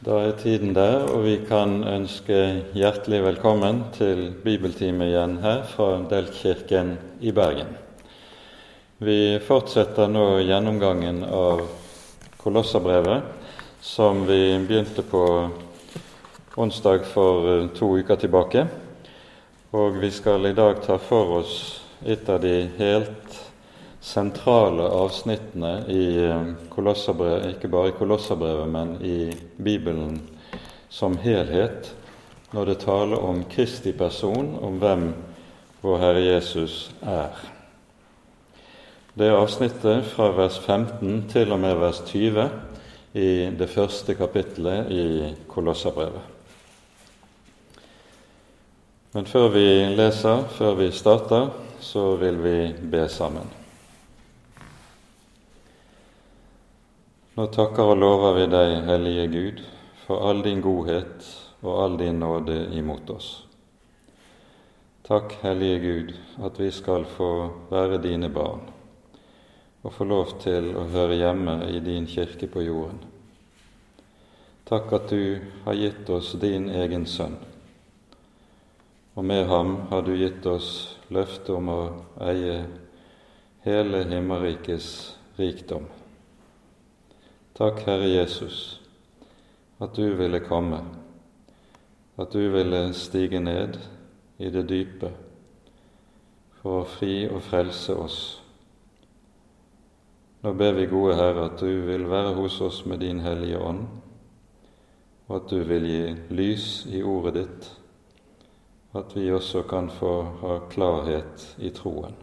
Da er tiden der, og vi kan ønske hjertelig velkommen til bibeltime igjen her fra Delkirken i Bergen. Vi fortsetter nå gjennomgangen av Kolosserbrevet, som vi begynte på onsdag for to uker tilbake. Og vi skal i dag ta for oss et av de helt sentrale avsnittene i eh, ikke bare i Kolosserbrevet, men i Bibelen som helhet, når det taler om Kristi person, om hvem vår Herre Jesus er. Det avsnittet fra vers 15 til og med vers 20 i det første kapittelet i Kolosserbrevet. Men før vi leser, før vi starter, så vil vi be sammen. Nå takker og lover vi deg, Hellige Gud, for all din godhet og all din nåde imot oss. Takk, Hellige Gud, at vi skal få være dine barn og få lov til å høre hjemme i din kirke på jorden. Takk at du har gitt oss din egen sønn, og med ham har du gitt oss løftet om å eie hele himmerikets rikdom. Takk, Herre Jesus, at du ville komme, at du ville stige ned i det dype for å fri og frelse oss. Nå ber vi, gode Herre, at du vil være hos oss med din Hellige Ånd, og at du vil gi lys i ordet ditt, at vi også kan få ha klarhet i troen.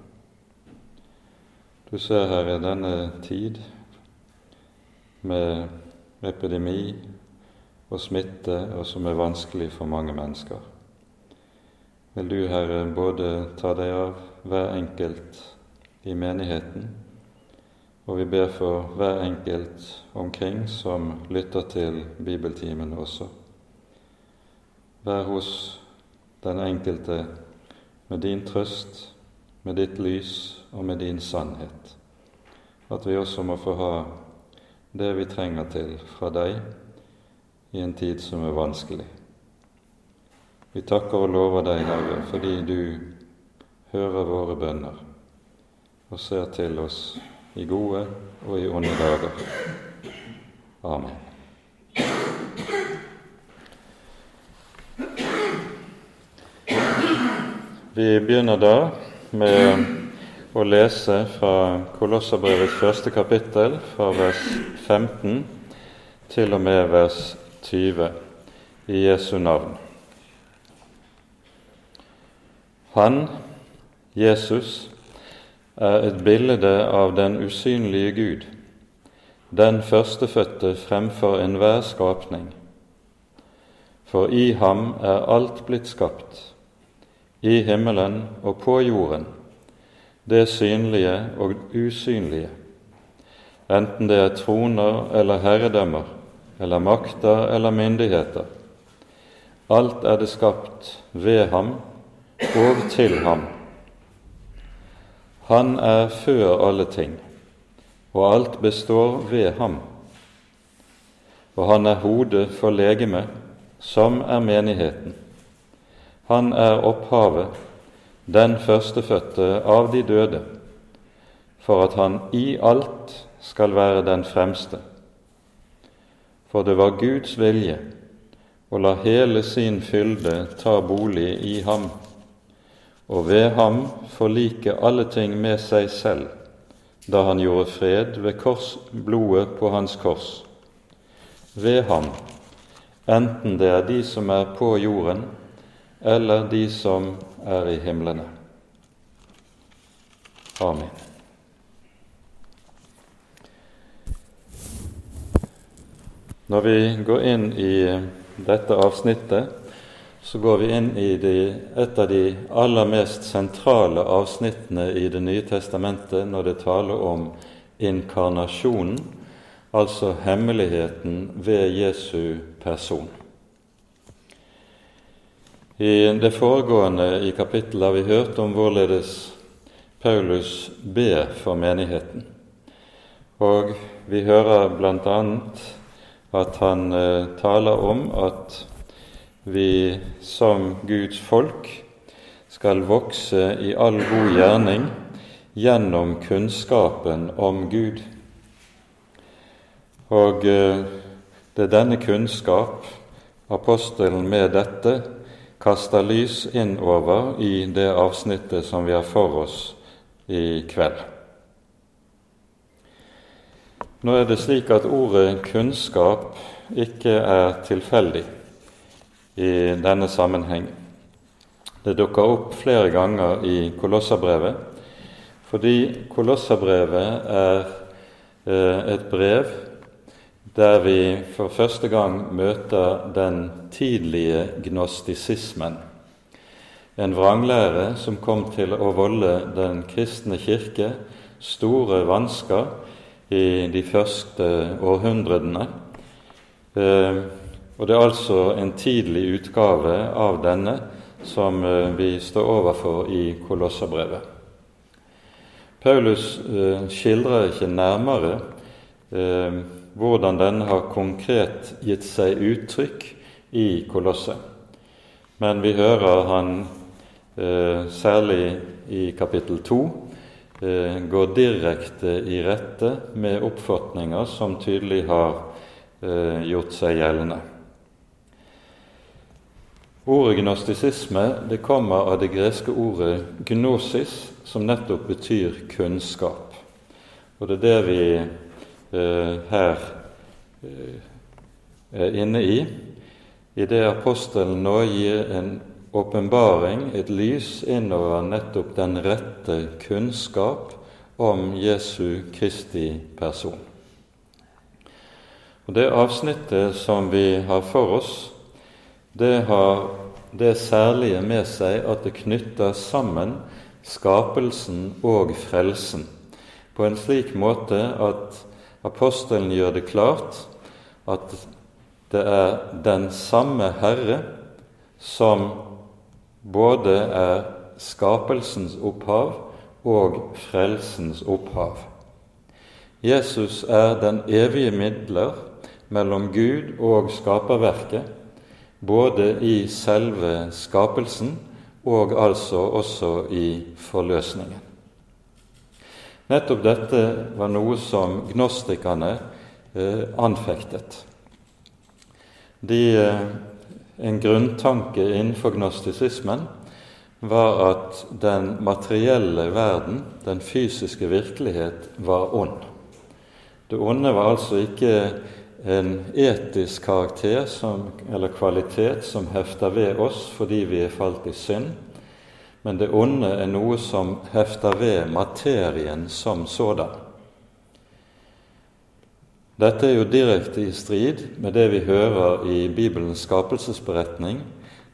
Du ser, Herre, denne tid med epidemi og smitte, og som er vanskelig for mange mennesker. Vil du, Herre, både ta deg av hver enkelt i menigheten, og vi ber for hver enkelt omkring som lytter til bibeltimen også. Vær hos den enkelte med din trøst, med ditt lys og med din sannhet. At vi også må få ha det vi trenger til fra deg i en tid som er vanskelig. Vi takker og lover deg, Herre, fordi du hører våre bønner og ser til oss i gode og i onde dager. Amen. Vi begynner da med å lese fra Kolosserbrevets første kapittel, fra vers 15 til og med vers 20, i Jesu navn. Han, Jesus, er et bilde av den usynlige Gud, den førstefødte fremfor enhver skapning. For i ham er alt blitt skapt, i himmelen og på jorden det synlige og usynlige, enten det er troner eller herredømmer, eller makter eller myndigheter. Alt er det skapt ved ham og til ham. Han er før alle ting, og alt består ved ham. Og han er hodet for legemet, som er menigheten. Han er opphavet den førstefødte av de døde, for at han i alt skal være den fremste. For det var Guds vilje å la hele sin fylde ta bolig i ham, og ved ham forlike alle ting med seg selv, da han gjorde fred ved kors, blodet på hans kors. Ved ham, enten det er de som er på jorden, eller de som er i himlene. Amen. Når vi går inn i dette avsnittet, så går vi inn i de, et av de aller mest sentrale avsnittene i Det nye testamentet når det taler om inkarnasjonen, altså hemmeligheten ved Jesu person. I det foregående i kapittelet har vi hørt om hvorledes Paulus ber for menigheten. Og vi hører bl.a. at han eh, taler om at vi som Guds folk skal vokse i all god gjerning gjennom kunnskapen om Gud. Og eh, det er denne kunnskap apostelen med dette kaster lys innover i det avsnittet som vi har for oss i kveld. Nå er det slik at ordet 'kunnskap' ikke er tilfeldig i denne sammenheng. Det dukker opp flere ganger i Kolosserbrevet, fordi Kolosserbrevet er eh, et brev der vi for første gang møter den tidlige gnostisismen. En vranglære som kom til å volde den kristne kirke store vansker i de første århundrene. Eh, og det er altså en tidlig utgave av denne som eh, vi står overfor i Kolosserbrevet. Paulus eh, skildrer ikke nærmere hvordan denne har konkret gitt seg uttrykk i Kolosset. Men vi hører han eh, særlig i kapittel 2 eh, går direkte i rette med oppfatninger som tydelig har eh, gjort seg gjeldende. Ordet gnostisisme det kommer av det greske ordet gnosis, som nettopp betyr kunnskap. Og det er det vi her eh, er inne i, i det apostelen nå gir en åpenbaring, et lys innover nettopp den rette kunnskap om Jesu Kristi person. Og Det avsnittet som vi har for oss, det har det særlige med seg at det knytter sammen skapelsen og frelsen på en slik måte at Apostelen gjør det klart at det er den samme Herre som både er skapelsens opphav og frelsens opphav. Jesus er den evige midler mellom Gud og skaperverket, både i selve skapelsen og altså også i forløsningen. Nettopp dette var noe som gnostikerne eh, anfektet. De, eh, en grunntanke innenfor gnostisismen var at den materielle verden, den fysiske virkelighet, var ond. Det onde var altså ikke en etisk karakter som, eller kvalitet som hefter ved oss fordi vi er falt i synd, men det onde er noe som hefter ved materien som sådan. Dette er jo direkte i strid med det vi hører i Bibelens skapelsesberetning,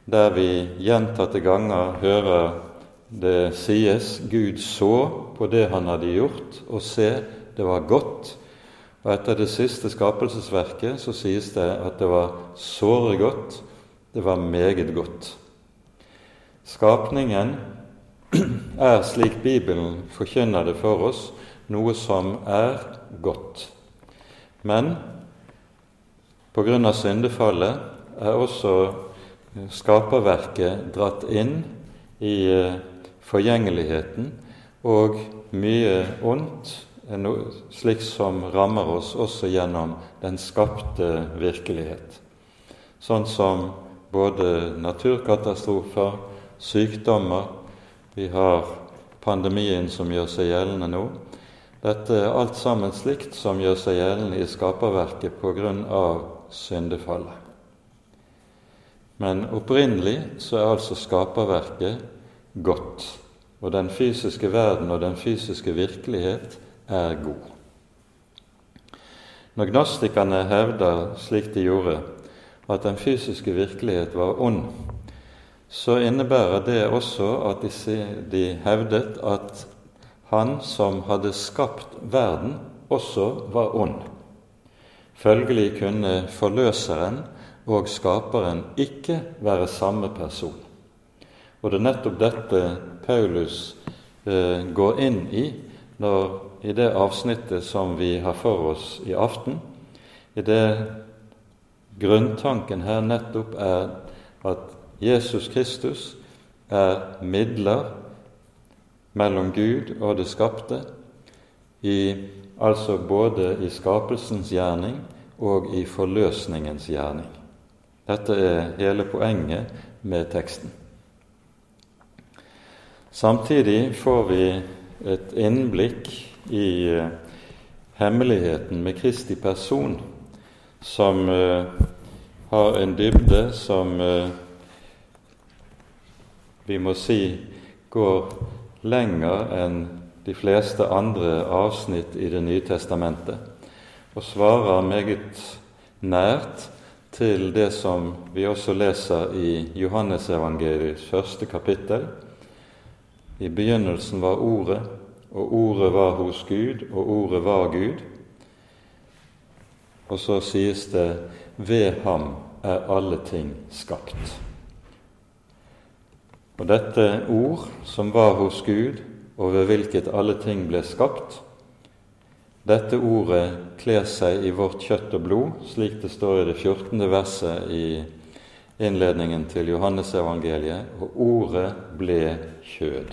der vi gjentatte ganger hører det sies Gud så på det han hadde gjort, og se, det var godt. Og etter det siste skapelsesverket så sies det at det var såre godt, det var meget godt. Skapningen er, slik Bibelen forkynner det for oss, noe som er godt. Men av syndefallet er også skaperverket dratt inn i eh, forgjengeligheten, og mye ondt, slik som rammer oss også gjennom den skapte virkelighet. Sånn som både naturkatastrofer, sykdommer. Vi har pandemien som gjør seg gjeldende nå. Dette er alt sammen slikt som gjør seg gjeldende i skaperverket av syndefallet. Men opprinnelig så er altså skaperverket godt, og den fysiske verden og den fysiske virkelighet er god. Når gnostikerne hevder, slik de gjorde, at den fysiske virkelighet var ond, så innebærer det også at de, de hevdet at han som hadde skapt verden, også var ond. Følgelig kunne forløseren og skaperen ikke være samme person. Og det er nettopp dette Paulus eh, går inn i når, i det avsnittet som vi har for oss i aften, i det grunntanken her nettopp er at Jesus Kristus er midler mellom Gud og det skapte, i, altså både i skapelsens gjerning og i forløsningens gjerning. Dette er hele poenget med teksten. Samtidig får vi et innblikk i uh, hemmeligheten med Kristi person, som uh, har en dybde som uh, vi må si går lenger enn de fleste andre avsnitt i Det nye testamentet, og svarer meget nært til det som vi også leser i Johannesevangeliets første kapittel. I begynnelsen var Ordet, og Ordet var hos Gud, og Ordet var Gud. Og så sies det ved ham er alle ting skapt. Og dette ord som var hos Gud, og ved hvilket alle ting ble skapt, dette ordet kler seg i vårt kjøtt og blod, slik det står i det 14. verset i innledningen til Johannesevangeliet, og ordet ble kjød.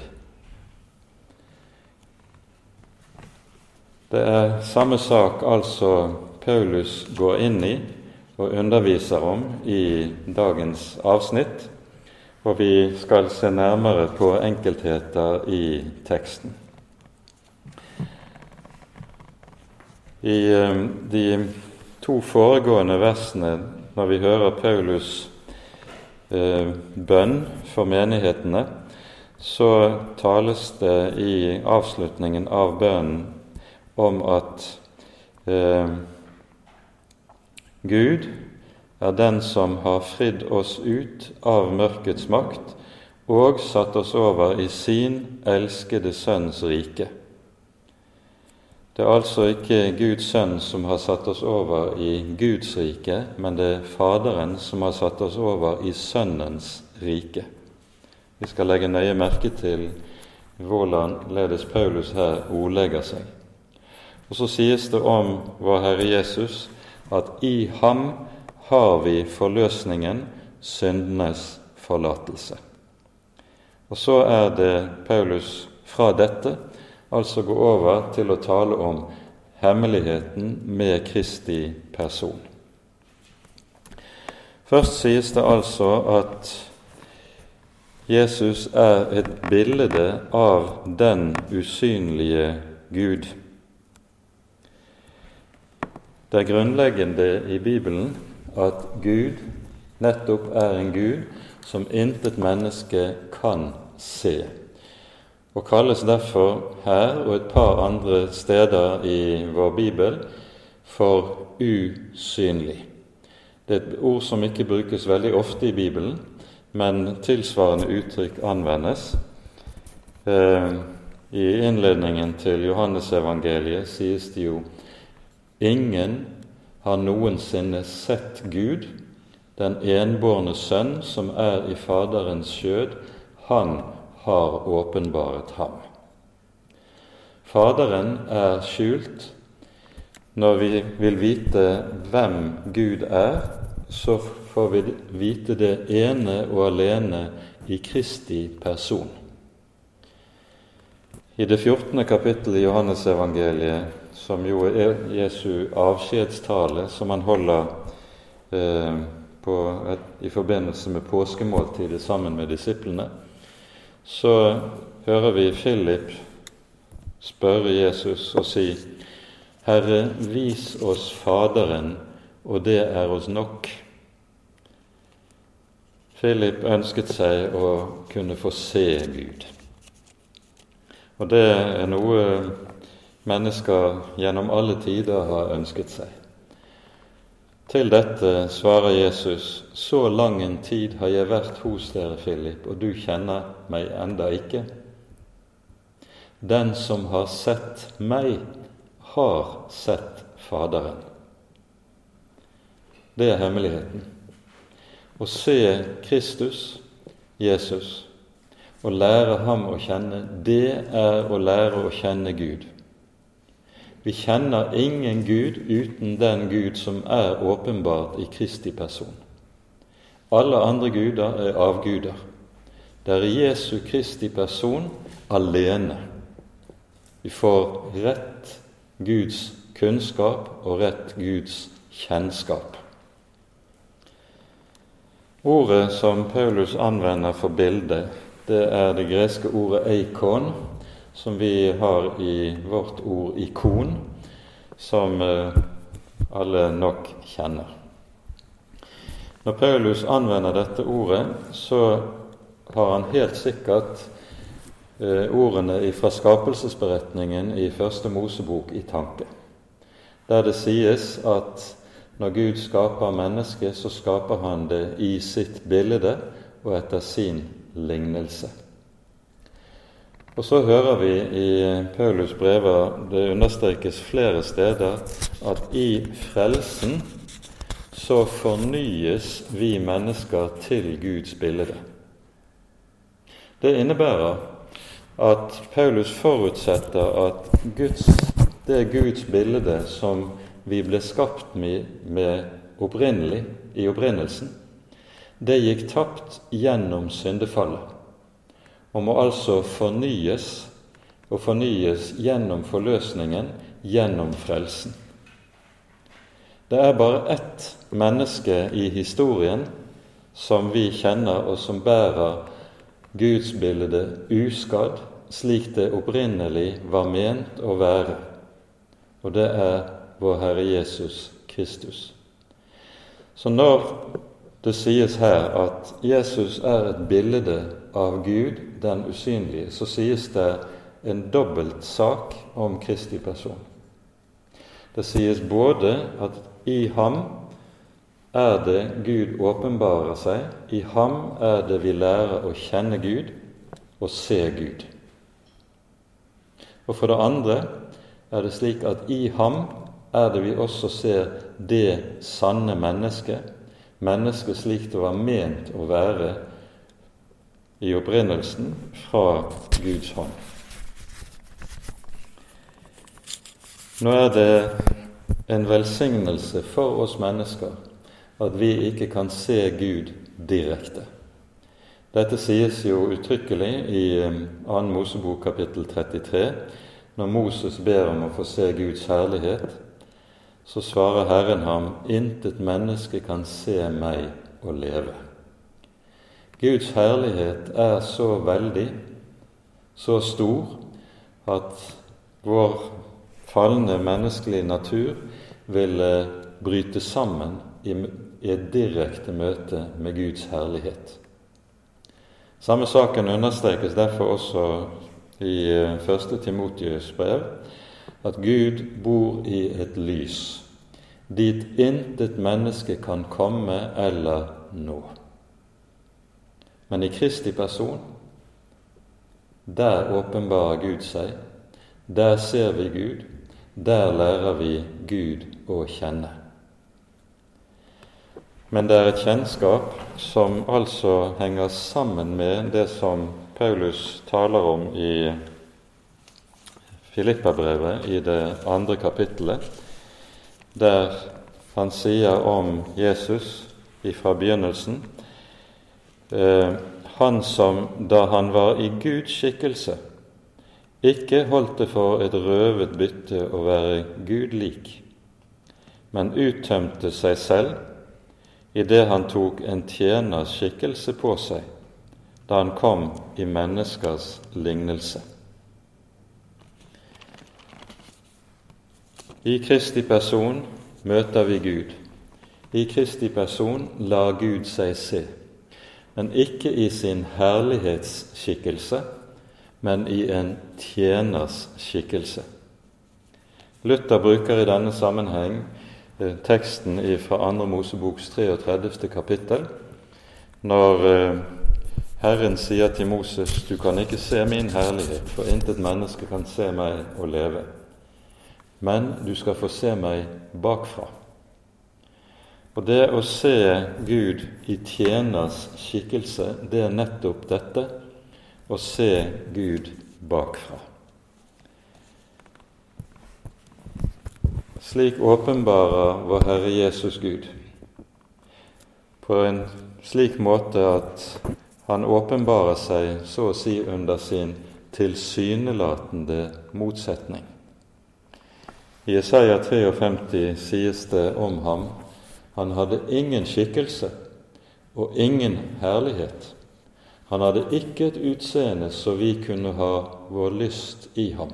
Det er samme sak altså Paulus går inn i og underviser om i dagens avsnitt og vi skal se nærmere på enkeltheter i teksten. I eh, de to foregående versene, når vi hører Paulus eh, bønn for menighetene, så tales det i avslutningen av bønnen om at eh, Gud er den som har fridd oss ut av mørkets makt og satt oss over i sin elskede Sønns rike. Det er altså ikke Guds sønn som har satt oss over i Guds rike, men det er Faderen som har satt oss over i Sønnens rike. Vi skal legge nøye merke til hvordan ledes Paulus her ordlegger seg. Og Så sies det om vår Herre Jesus at i ham har vi forløsningen, syndenes forlatelse. Og så er det Paulus fra dette altså gå over til å tale om hemmeligheten med Kristi person. Først sies det altså at Jesus er et bilde av den usynlige Gud. Det grunnleggende i Bibelen at Gud nettopp er en Gud som intet menneske kan se, og kalles derfor her og et par andre steder i vår bibel for usynlig. Det er et ord som ikke brukes veldig ofte i Bibelen, men tilsvarende uttrykk anvendes. Eh, I innledningen til Johannesevangeliet sies det jo 'ingen har noensinne sett Gud, den enbårne Sønn som er i Faderens skjød, han har åpenbaret ham. Faderen er skjult. Når vi vil vite hvem Gud er, så får vi vite det ene og alene i Kristi person. I det 14. kapittelet i Johannesevangeliet som jo er Jesu avskjedstale, som han holder eh, et, i forbindelse med påskemåltidet sammen med disiplene, så hører vi Philip spørre Jesus og si, 'Herre, vis oss Faderen, og det er oss nok.' Philip ønsket seg å kunne få se Gud. Og det er noe mennesker gjennom alle tider har ønsket seg. Til dette svarer Jesus, så lang en tid har jeg vært hos dere, Philip, og du kjenner meg enda ikke. Den som har sett meg, har sett Faderen. Det er hemmeligheten. Å se Kristus, Jesus, og lære ham å kjenne, det er å lære å kjenne Gud. Vi kjenner ingen Gud uten den Gud som er åpenbart i Kristi person. Alle andre guder er avguder. Det er Jesu Kristi person alene vi får rett Guds kunnskap og rett Guds kjennskap. Ordet som Paulus anvender for bildet, det er det greske ordet 'eikon', som vi har i vårt ord 'ikon', som eh, alle nok kjenner. Når Paulus anvender dette ordet, så har han helt sikkert eh, ordene fra skapelsesberetningen i Første Mosebok i tanke, der det sies at når Gud skaper mennesket, så skaper han det i sitt bilde og etter sin lignelse. Og så hører vi i Paulus brever, det understrekes flere steder, at i frelsen så fornyes vi mennesker til Guds bilde. Det innebærer at Paulus forutsetter at Guds, det Guds bilde som vi ble skapt med, med opprinnelig, i opprinnelsen, det gikk tapt gjennom syndefallet og må altså fornyes, og fornyes gjennom forløsningen, gjennom frelsen. Det er bare ett menneske i historien som vi kjenner, og som bærer gudsbildet uskadd, slik det opprinnelig var ment å være, og det er vår Herre Jesus Kristus. Så når det sies her at Jesus er et bilde av Gud, den usynlige, så sies det en dobbelt sak om Kristi person. Det sies både at i ham er det Gud åpenbarer seg, i ham er det vi lærer å kjenne Gud og se Gud. Og for det andre er det slik at i ham er det vi også ser det sanne mennesket, mennesket slik det var ment å være i opprinnelsen fra Guds hånd. Nå er det en velsignelse for oss mennesker at vi ikke kan se Gud direkte. Dette sies jo uttrykkelig i 2. Eh, Mosebok kapittel 33, når Moses ber om å få se Guds herlighet så svarer Herren ham, intet menneske kan se meg og leve. Guds herlighet er så veldig, så stor, at vår falne menneskelige natur ville bryte sammen i et direkte møte med Guds herlighet. Samme saken understrekes derfor også i 1. Timotius brev, at Gud bor i et lys dit intet menneske kan komme eller nå. Men i Kristi person, der åpenbarer Gud seg, der ser vi Gud, der lærer vi Gud å kjenne. Men det er et kjennskap som altså henger sammen med det som Paulus taler om i Filippabrevet i det andre kapittelet, der han sier om Jesus fra begynnelsen eh, Han som da han var i Guds skikkelse, ikke holdt det for et røvet bytte å være Gud lik, men uttømte seg selv idet han tok en tjeners skikkelse på seg da han kom i menneskers lignelse. I Kristi person møter vi Gud. I Kristi person lar Gud seg se, men ikke i sin herlighetsskikkelse, men i en tjeners skikkelse. Luther bruker i denne sammenheng eh, teksten fra 2. Moseboks 33. kapittel, når eh, Herren sier til Moses, du kan ikke se min herlighet, for intet menneske kan se meg og leve men du skal få se meg bakfra. Og det å se Gud i tjeners skikkelse, det er nettopp dette å se Gud bakfra. Slik åpenbarer vår Herre Jesus Gud på en slik måte at han åpenbarer seg så å si under sin tilsynelatende motsetning. I Isaiah 53 sies det om ham han hadde ingen skikkelse og ingen herlighet. Han hadde ikke et utseende så vi kunne ha vår lyst i ham.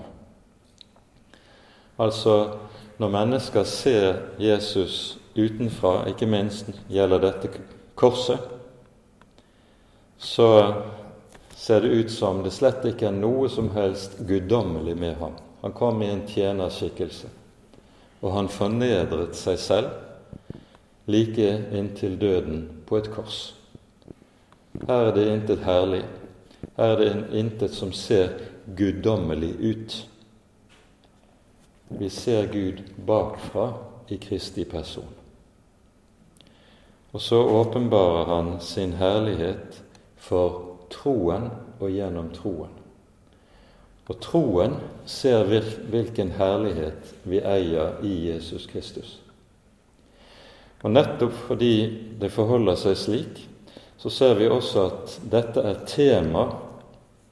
Altså, når mennesker ser Jesus utenfra, ikke minst gjelder dette korset, så ser det ut som det slett ikke er noe som helst guddommelig med ham. Han kom i en tjenerskikkelse, og han fornedret seg selv like inntil døden på et kors. Her er det intet herlig, her er det intet som ser guddommelig ut. Vi ser Gud bakfra i Kristi person. Og så åpenbarer han sin herlighet for troen og gjennom troen. Og troen ser hvilken herlighet vi eier i Jesus Kristus. Og nettopp fordi det forholder seg slik, så ser vi også at dette er tema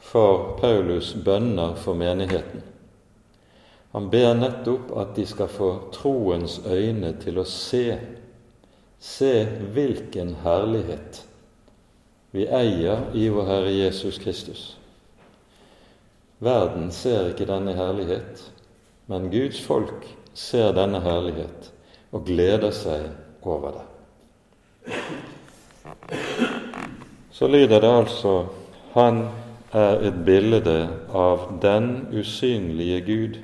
for Paulus' bønner for menigheten. Han ber nettopp at de skal få troens øyne til å se, se hvilken herlighet vi eier i vår Herre Jesus Kristus. Verden ser ikke denne herlighet, men Guds folk ser denne herlighet og gleder seg over det. Så lyder det altså Han er et bilde av den usynlige Gud,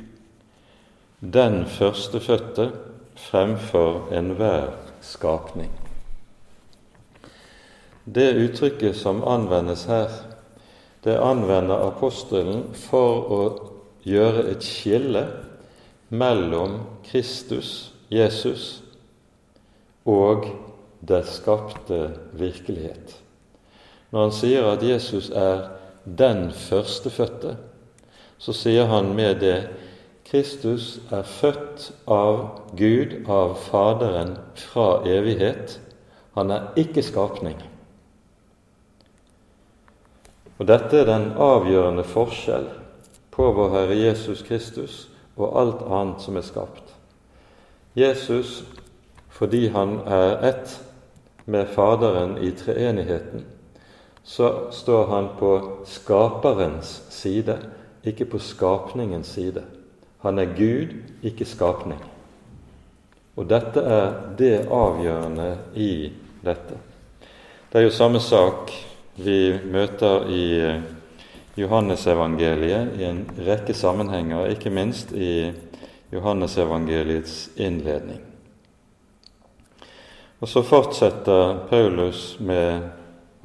den førstefødte fremfor enhver skapning. Det uttrykket som anvendes her, det anvender apostelen for å gjøre et skille mellom Kristus, Jesus, og det skapte virkelighet. Når han sier at Jesus er den førstefødte, så sier han med det Kristus er født av Gud, av Faderen, fra evighet. Han er ikke skapning. Og Dette er den avgjørende forskjell på vår Herre Jesus Kristus og alt annet som er skapt. Jesus fordi han er ett med Faderen i treenigheten, så står han på skaperens side, ikke på skapningens side. Han er Gud, ikke skapning. Og dette er det avgjørende i dette. Det er jo samme sak vi møter i Johannesevangeliet i en rekke sammenhenger, ikke minst i Johannesevangeliets innledning. Og så fortsetter Paulus med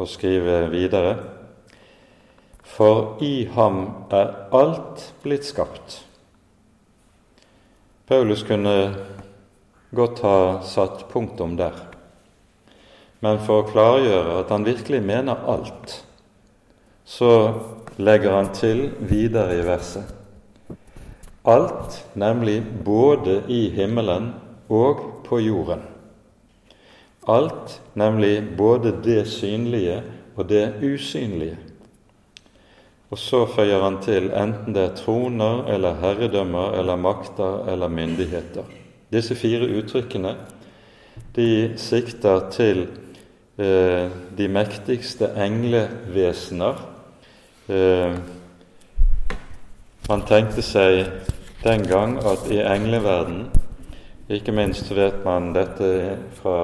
å skrive videre. For i ham er alt blitt skapt. Paulus kunne godt ha satt punktum der. Men for å klargjøre at han virkelig mener alt, så legger han til videre i verset. Alt, nemlig både i himmelen og på jorden. Alt, nemlig både det synlige og det usynlige. Og så føyer han til enten det er troner eller herredømmer eller makter eller myndigheter. Disse fire uttrykkene de sikter til eh, de mektigste englevesener. Eh, man tenkte seg den gang at i engleverden Ikke minst vet man dette fra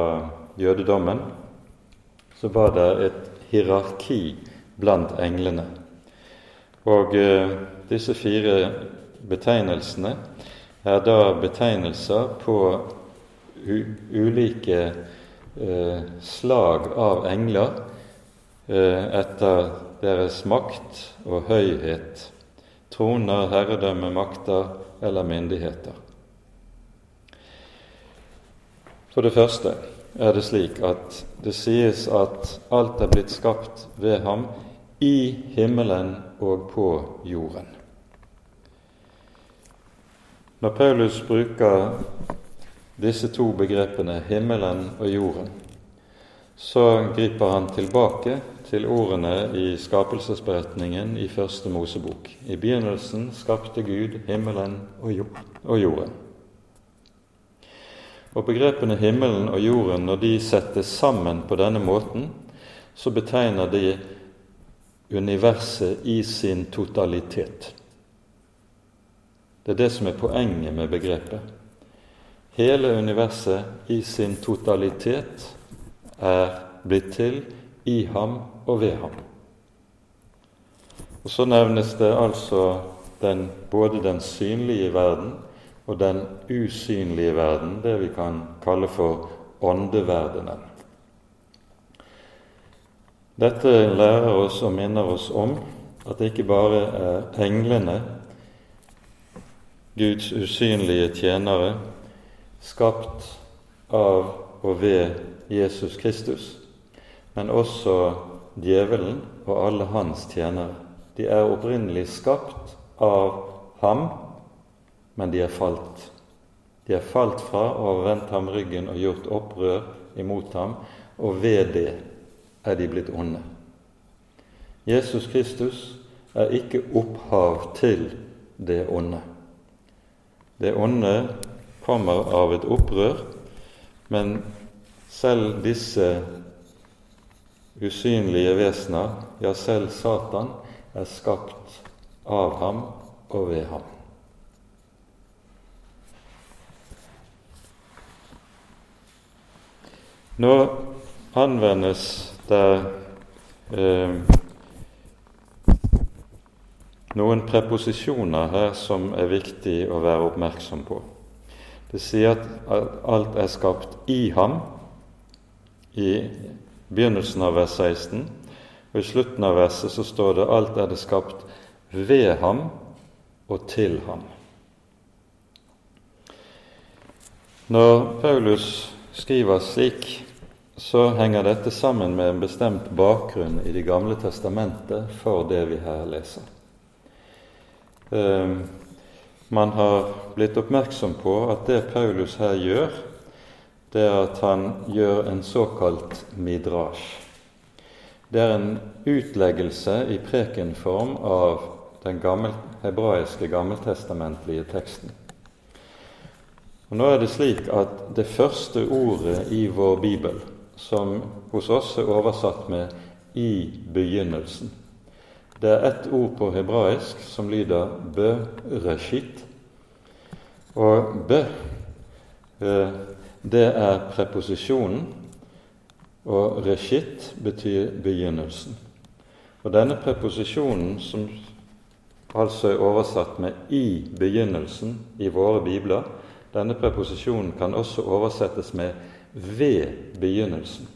jødedommen, så var det et hierarki blant englene. Og eh, disse fire betegnelsene er da betegnelser på ulike eh, slag av engler eh, etter deres makt og høyhet, troner, herredømme, makter eller myndigheter. For det første er det slik at det sies at alt er blitt skapt ved ham i himmelen og på jorden. Når Paulus bruker disse to begrepene, himmelen og jorden, så griper han tilbake til ordene i skapelsesberetningen i Første Mosebok. I begynnelsen skapte Gud himmelen og jorden. Og Begrepene himmelen og jorden, når de settes sammen på denne måten, så betegner de universet i sin totalitet. Det er det som er poenget med begrepet. Hele universet i sin totalitet er blitt til i ham og ved ham. Og Så nevnes det altså den, både den synlige verden og den usynlige verden, det vi kan kalle for åndeverdenen. Dette lærer oss og minner oss om at det ikke bare er englene, Guds usynlige tjenere, skapt av og ved Jesus Kristus, men også djevelen og alle hans tjenere. De er opprinnelig skapt av ham, men de er falt. De er falt fra og har vendt ham ryggen og gjort opprør imot ham, og ved det er de blitt onde. Jesus Kristus er ikke opphav til det onde. Det onde kommer av et opprør, men selv disse usynlige vesener, ja, selv Satan, er skapt av ham og ved ham. Nå anvendes det eh, noen preposisjoner her som er viktig å være oppmerksom på. Det sier at alt er skapt i ham i begynnelsen av vers 16, og i slutten av verset så står det alt er det skapt ved ham og til ham. Når Paulus skriver slik så henger dette sammen med en bestemt bakgrunn i Det gamle testamentet for det vi her leser. Eh, man har blitt oppmerksom på at det Paulus her gjør, det er at han gjør en såkalt midrasj. Det er en utleggelse i prekenform av den gammel, hebraiske gammeltestamentlige teksten. Og Nå er det slik at det første ordet i vår bibel som hos oss er oversatt med 'i begynnelsen'. Det er ett ord på hebraisk som lyder 'bereshit'. Og 'bø' eh, det er preposisjonen, og 'reshit' betyr begynnelsen. Og denne preposisjonen, som altså er oversatt med 'i begynnelsen' i våre bibler, denne preposisjonen kan også oversettes med ved begynnelsen.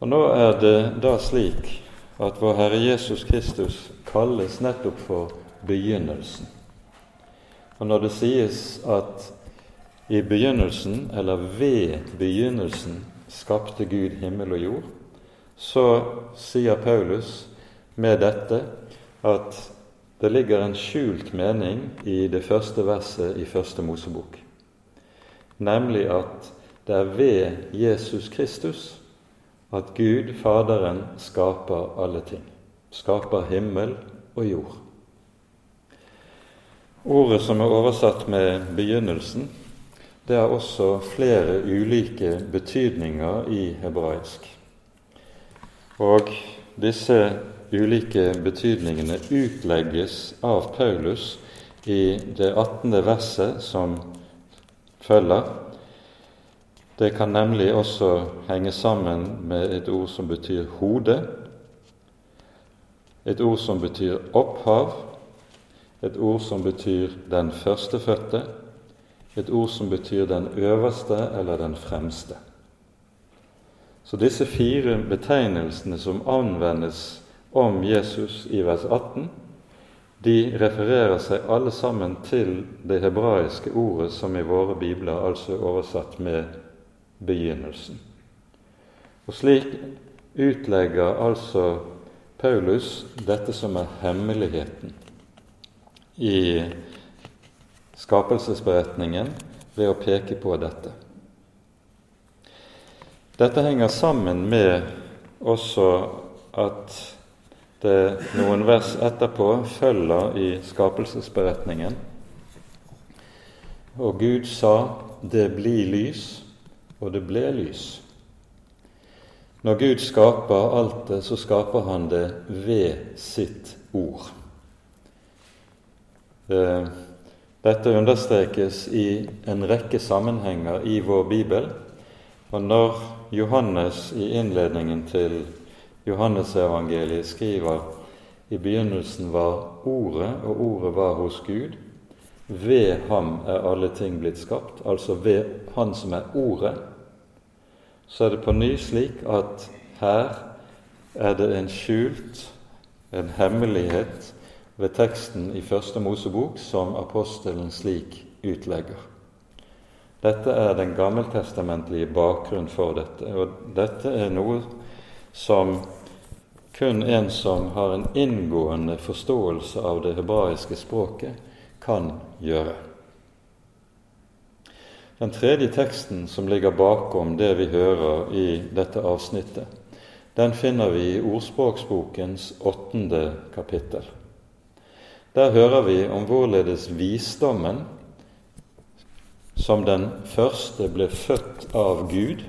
Og Nå er det da slik at vår Herre Jesus Kristus kalles nettopp for begynnelsen. Og når det sies at i begynnelsen, eller ved begynnelsen, skapte Gud himmel og jord, så sier Paulus med dette at det ligger en skjult mening i det første verset i Første Mosebok nemlig at det er ved Jesus Kristus at Gud, Faderen, skaper alle ting. Skaper himmel og jord. Ordet som er oversatt med 'begynnelsen', det har også flere ulike betydninger i hebraisk. Og disse ulike betydningene utlegges av Paulus i det 18. verset som følger. Det kan nemlig også henge sammen med et ord som betyr hode, et ord som betyr opphav, et ord som betyr den førstefødte, et ord som betyr den øverste eller den fremste. Så disse fire betegnelsene som anvendes om Jesus i vers 18, de refererer seg alle sammen til det hebraiske ordet som i våre bibler altså er oversatt med 'begynnelsen'. Og Slik utlegger altså Paulus dette som er hemmeligheten i skapelsesberetningen ved å peke på dette. Dette henger sammen med også at det noen vers etterpå følger i skapelsesberetningen. Og Gud sa 'det blir lys', og det ble lys. Når Gud skaper alt det, så skaper han det ved sitt ord. Eh, dette understrekes i en rekke sammenhenger i vår bibel. Og når Johannes i innledningen til Johannesevangeliet skriver i begynnelsen var Ordet, og Ordet var hos Gud. Ved ham er alle ting blitt skapt, altså ved Han som er Ordet. Så er det på ny slik at her er det en skjult, en hemmelighet, ved teksten i Første Mosebok som apostelen slik utlegger. Dette er den gammeltestamentlige bakgrunnen for dette, og dette er noe som kun en som har en inngående forståelse av det hebraiske språket, kan gjøre. Den tredje teksten som ligger bakom det vi hører i dette avsnittet, den finner vi i Ordspråksbokens åttende kapittel. Der hører vi om hvorledes visdommen, som den første ble født av Gud,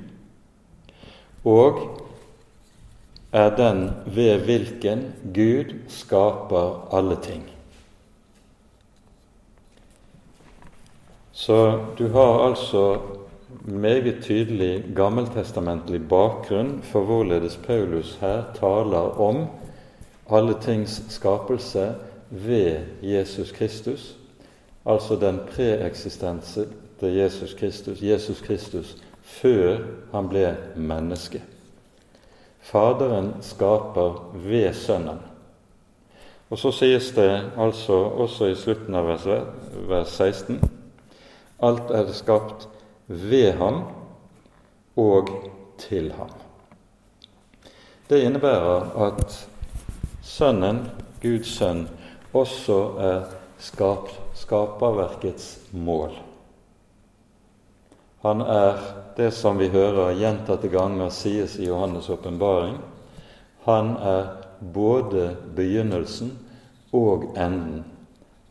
og er den ved hvilken Gud skaper alle ting. Så du har altså meget tydelig gammeltestamentlig bakgrunn for hvorledes Paulus her taler om alle tings skapelse ved Jesus Kristus, altså den preeksistense til Jesus Kristus, Jesus Kristus før han ble menneske. Faderen skaper ved Sønnen. Og så sies det altså også i slutten av vers, vers 16 alt er skapt ved ham og til ham. Det innebærer at Sønnen, Guds sønn, også er skap, skaperverkets mål. Han er det som vi hører gjentatte ganger sies i Johannes' åpenbaring. Han er både begynnelsen og enden.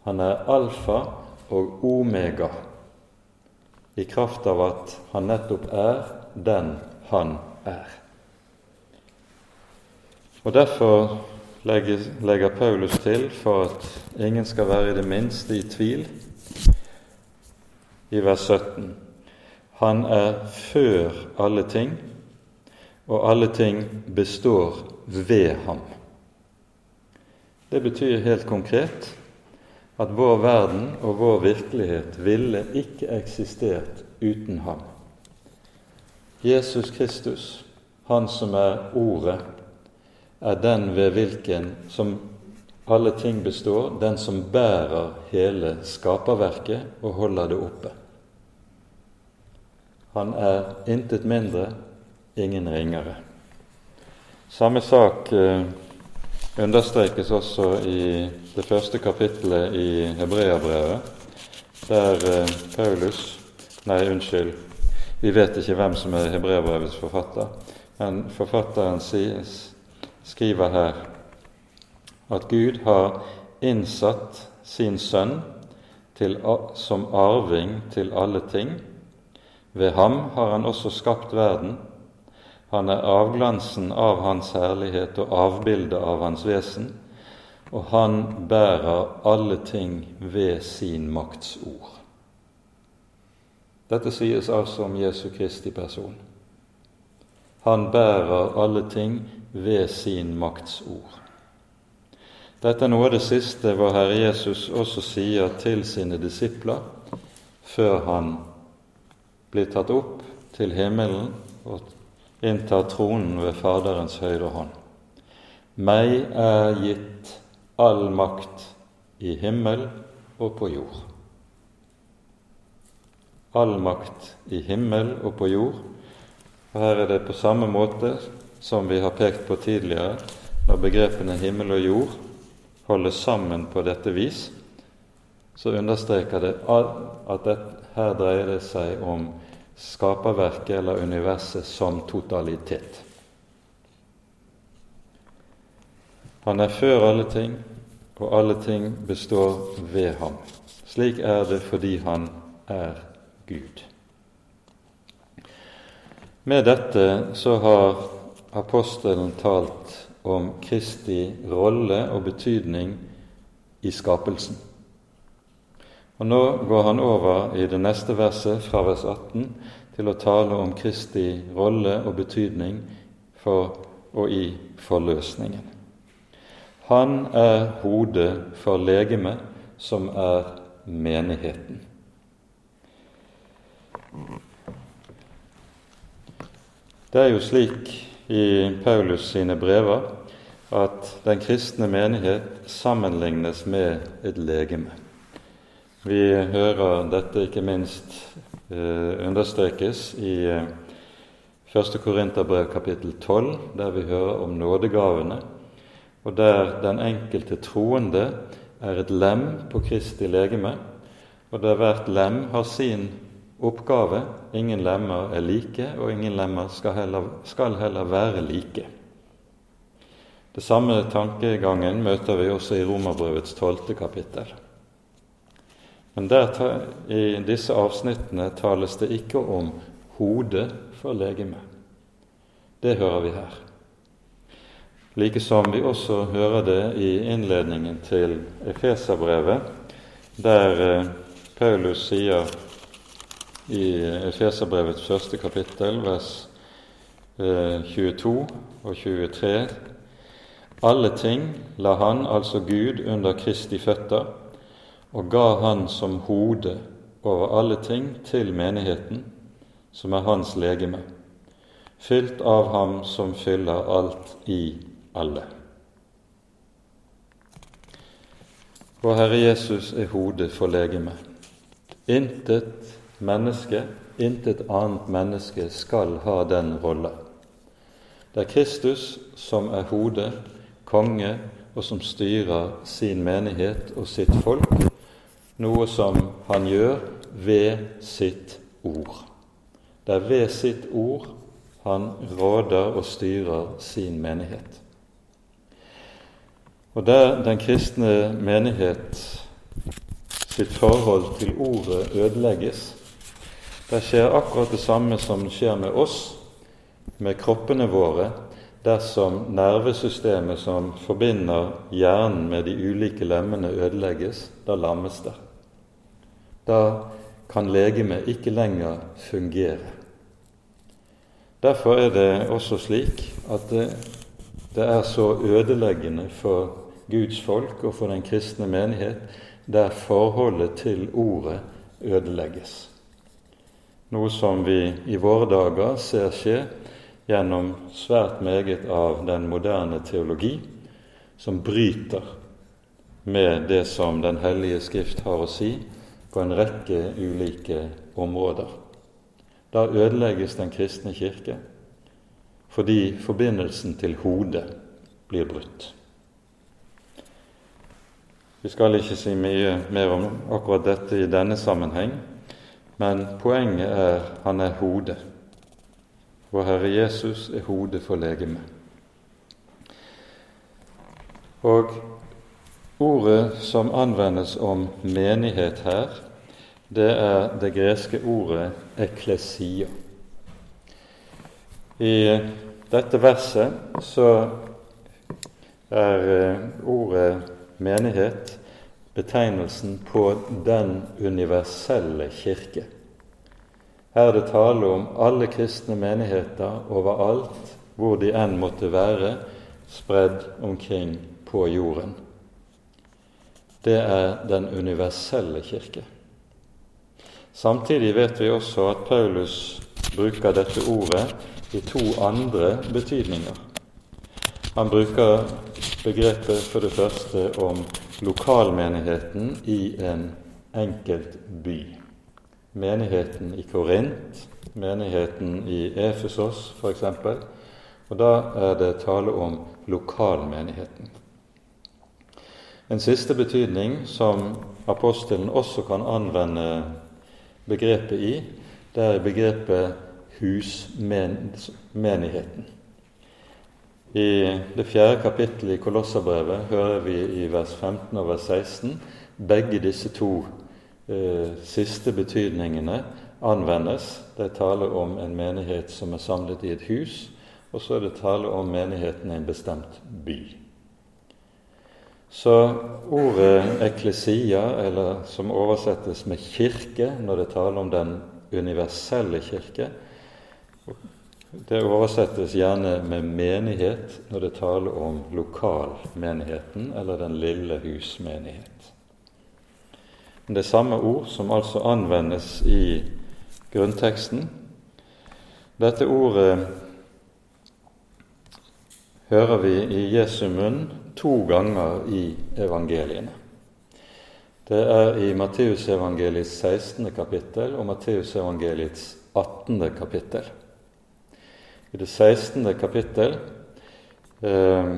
Han er alfa og omega, i kraft av at han nettopp er den han er. Og Derfor legger, Paulus til for at ingen skal være i det minste i tvil, i vers 17. Han er før alle ting, og alle ting består ved ham. Det betyr helt konkret at vår verden og vår virkelighet ville ikke eksistert uten ham. Jesus Kristus, han som er Ordet, er den ved hvilken som alle ting består, den som bærer hele skaperverket og holder det oppe. Han er intet mindre, ingen ringere. Samme sak eh, understrekes også i det første kapittelet i Hebreabrevet, der eh, Paulus Nei, unnskyld, vi vet ikke hvem som er Hebreabrevets forfatter, men forfatteren sies skriver her at Gud har innsatt sin sønn til, som arving til alle ting. Ved ham har han også skapt verden. Han er avglansen av hans herlighet og avbildet av hans vesen, og han bærer alle ting ved sin makts ord. Dette sies altså om Jesu Kristi person. Han bærer alle ting ved sin makts ord. Dette er noe av det siste vår Herre Jesus også sier til sine disipler før han blir tatt opp til himmelen og inntar tronen ved Faderens høyre hånd. Meg er gitt all makt i himmel og på jord. All makt i himmel og på jord. Og her er det på samme måte som vi har pekt på tidligere, når begrepene himmel og jord holdes sammen på dette vis, så understreker det at her dreier det seg om skaperverket eller universet som totalitet. Han er før alle ting, og alle ting består ved ham. Slik er det fordi han er Gud. Med dette så har apostelen talt om Kristi rolle og betydning i skapelsen. Og Nå går han over i det neste verset, fra vers 18, til å tale om Kristi rolle og betydning for og i forløsningen. Han er hodet for legemet, som er menigheten. Det er jo slik i Paulus sine brever at den kristne menighet sammenlignes med et legeme. Vi hører dette ikke minst eh, understrekes i Første 1. Korinterbrev kapittel 12, der vi hører om nådegavene, og der den enkelte troende er et lem på Kristi legeme, og der hvert lem har sin oppgave. Ingen lemmer er like, og ingen lemmer skal heller, skal heller være like. Det samme tankegangen møter vi også i Romerbrevets tolvte kapittel. Men der, i disse avsnittene tales det ikke om hodet for legemet. Det hører vi her. Like som vi også hører det i innledningen til Efeserbrevet, der eh, Paulus sier i Efeserbrevets første kapittel, vers 22 eh, og 23 Alle ting la han, altså Gud, under Kristi føtter og ga Han som hode over alle ting til menigheten, som er Hans legeme, fylt av Ham som fyller alt i alle. Vår Herre Jesus er hodet for legemet. Intet menneske, intet annet menneske skal ha den rolla. Det er Kristus som er hodet, konge, og som styrer sin menighet og sitt folk noe som han gjør ved sitt ord. Det er ved sitt ord han råder og styrer sin menighet. Og der den kristne menighet sitt forhold til ordet ødelegges, der skjer akkurat det samme som skjer med oss, med kroppene våre, dersom nervesystemet som forbinder hjernen med de ulike lemmene, ødelegges. Da lammes det. Da kan legemet ikke lenger fungere. Derfor er det også slik at det, det er så ødeleggende for Guds folk og for den kristne menighet der forholdet til Ordet ødelegges. Noe som vi i våre dager ser skje gjennom svært meget av den moderne teologi, som bryter med det som Den hellige Skrift har å si på en rekke ulike områder. Da ødelegges den kristne kirke fordi forbindelsen til hodet blir brutt. Vi skal ikke si mye mer om akkurat dette i denne sammenheng, men poenget er han er hodet. Vår Herre Jesus er hodet for legemet. Og Ordet som anvendes om menighet her, det er det greske ordet 'eklesia'. I dette verset så er eh, ordet menighet betegnelsen på den universelle kirke. Her er det tale om alle kristne menigheter overalt hvor de enn måtte være, spredd omkring på jorden det er den universelle kirke. Samtidig vet vi også at Paulus bruker dette ordet i to andre betydninger. Han bruker begrepet for det første om lokalmenigheten i en enkelt by. Menigheten i Korint, menigheten i Efesos f.eks. Og da er det tale om lokalmenigheten. En siste betydning som apostelen også kan anvende begrepet i, det er begrepet husmenigheten. I det fjerde kapittelet i Kolosserbrevet hører vi i vers 15 og vers 16 begge disse to eh, siste betydningene anvendes. Det er tale om en menighet som er samlet i et hus, og så er det tale om menigheten i en bestemt by. Så ordet eklesia, eller som oversettes med kirke når det taler om den universelle kirke, det oversettes gjerne med menighet når det taler om lokalmenigheten eller den lille husmenighet. Det er samme ord som altså anvendes i grunnteksten. Dette ordet hører vi i Jesu munn to ganger i evangeliene. Det er i Matteusevangeliets 16. kapittel og Matteusevangeliets 18. kapittel. I det 16. kapittel eh,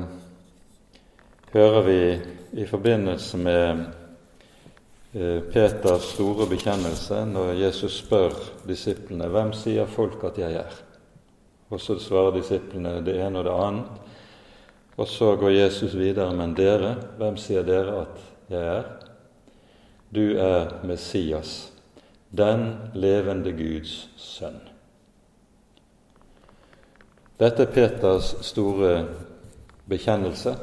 hører vi i forbindelse med eh, Peters store bekjennelse når Jesus spør disiplene hvem sier folk at jeg er. Og så svarer disiplene det ene og det annet. Og så går Jesus videre. Men dere, hvem sier dere at jeg er? Du er Messias, den levende Guds sønn. Dette er Peters store bekjennelse,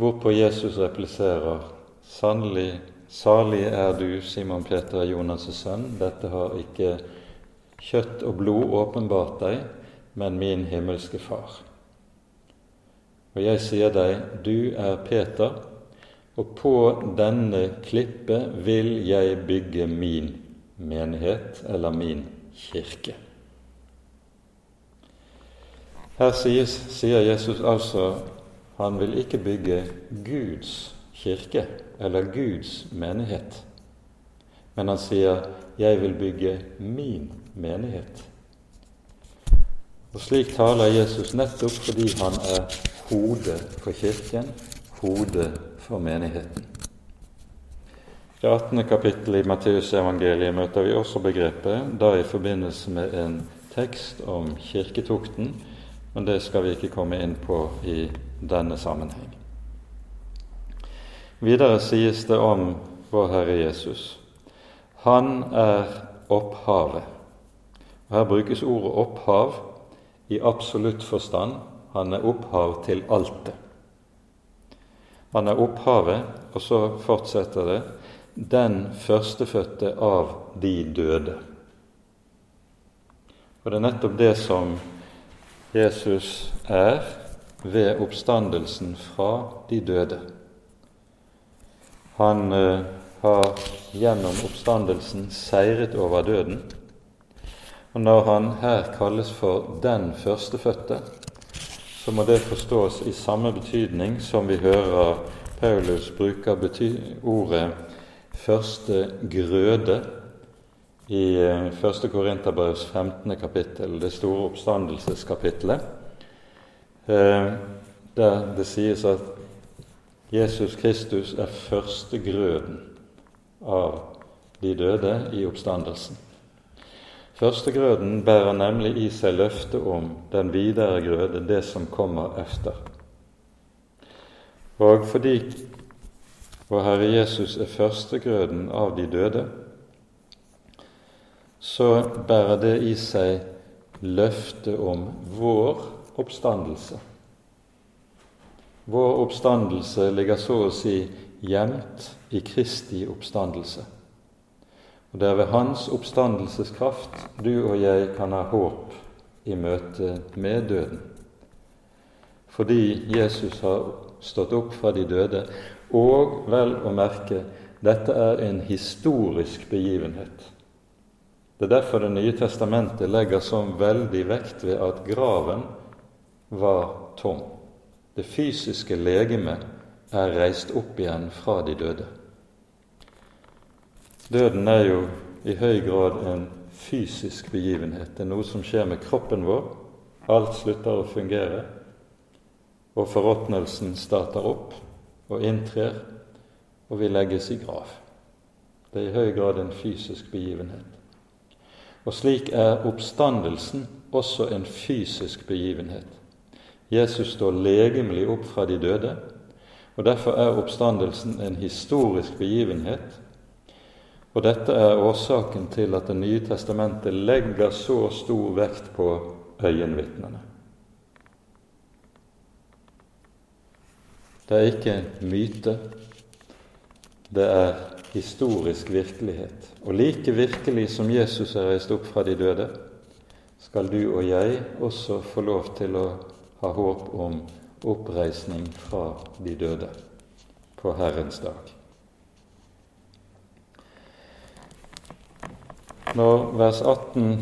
hvorpå Jesus repliserer sannelig, salig er du, Simon Peter, Jonas' sønn, dette har ikke kjøtt og blod åpenbart deg, men min himmelske Far. Og jeg sier deg, du er Peter, og på denne klippe vil jeg bygge min menighet, eller min kirke. Her sies, sier Jesus altså han vil ikke bygge Guds kirke eller Guds menighet, men han sier 'jeg vil bygge min menighet'. Og Slik taler Jesus nettopp fordi han er hodet for Kirken, hodet for menigheten. I 18. kapittel i Matteusevangeliet møter vi også begrepet, da i forbindelse med en tekst om kirketukten, men det skal vi ikke komme inn på i denne sammenheng. Videre sies det om vår Herre Jesus. Han er opphavet. Og Her brukes ordet opphav i absolutt forstand han er opphav til alt det. Han er opphavet, og så fortsetter det, den førstefødte av de døde. Og det er nettopp det som Jesus er ved oppstandelsen fra de døde. Han eh, har gjennom oppstandelsen seiret over døden. Og når han her kalles for den førstefødte, så må det forstås i samme betydning som vi hører Paulus bruker ordet 'første grøde' i 1. Eh, Korinterbrevs 15. kapittel, det store oppstandelseskapitlet, eh, der det sies at Jesus Kristus er førstegrøden av de døde i oppstandelsen. Førstegrøden bærer nemlig i seg løftet om den videre grøde, det som kommer efter. Og fordi vår Herre Jesus er førstegrøden av de døde, så bærer det i seg løftet om vår oppstandelse. Vår oppstandelse ligger så å si gjemt i Kristi oppstandelse. Og det er ved Hans oppstandelseskraft du og jeg kan ha håp i møte med døden. Fordi Jesus har stått opp fra de døde, og vel å merke dette er en historisk begivenhet. Det er derfor Det nye testamentet legger så veldig vekt ved at graven var tom. Det fysiske legemet er reist opp igjen fra de døde. Døden er jo i høy grad en fysisk begivenhet. Det er noe som skjer med kroppen vår. Alt slutter å fungere, og forråtnelsen starter opp. og inntrer, og vi legges i grav. Det er i høy grad en fysisk begivenhet. Og slik er oppstandelsen også en fysisk begivenhet. Jesus står legemlig opp fra de døde, og derfor er oppstandelsen en historisk begivenhet. Og dette er årsaken til at Det nye testamentet legger så stor vekt på øyenvitnene. Det er ikke myte, det er historisk virkelighet. Og like virkelig som Jesus er reist opp fra de døde, skal du og jeg også få lov til å ha håp om oppreisning fra de døde på Herrens dag. Når vers 18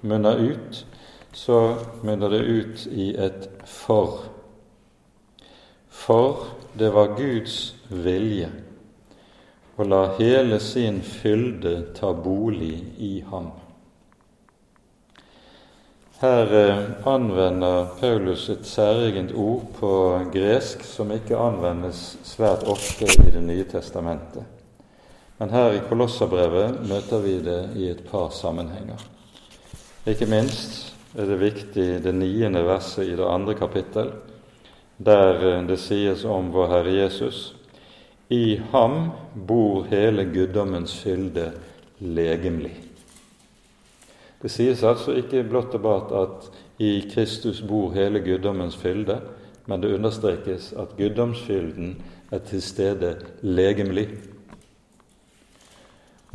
munner ut, så munner det ut i et for for det var Guds vilje å la hele sin fylde ta bolig i ham. Her eh, anvender Paulus et særegent ord på gresk som ikke anvendes svært ofte i Det nye testamentet. Men her i Kolosserbrevet møter vi det i et par sammenhenger. Ikke minst er det viktig det niende verset i det andre kapittel, der eh, det sies om vår Herre Jesus i ham bor hele guddommens fylde legemlig. Det sies altså ikke blott og bart at i Kristus bor hele guddommens fylde, men det understrekes at guddomsfylden er til stede legemlig.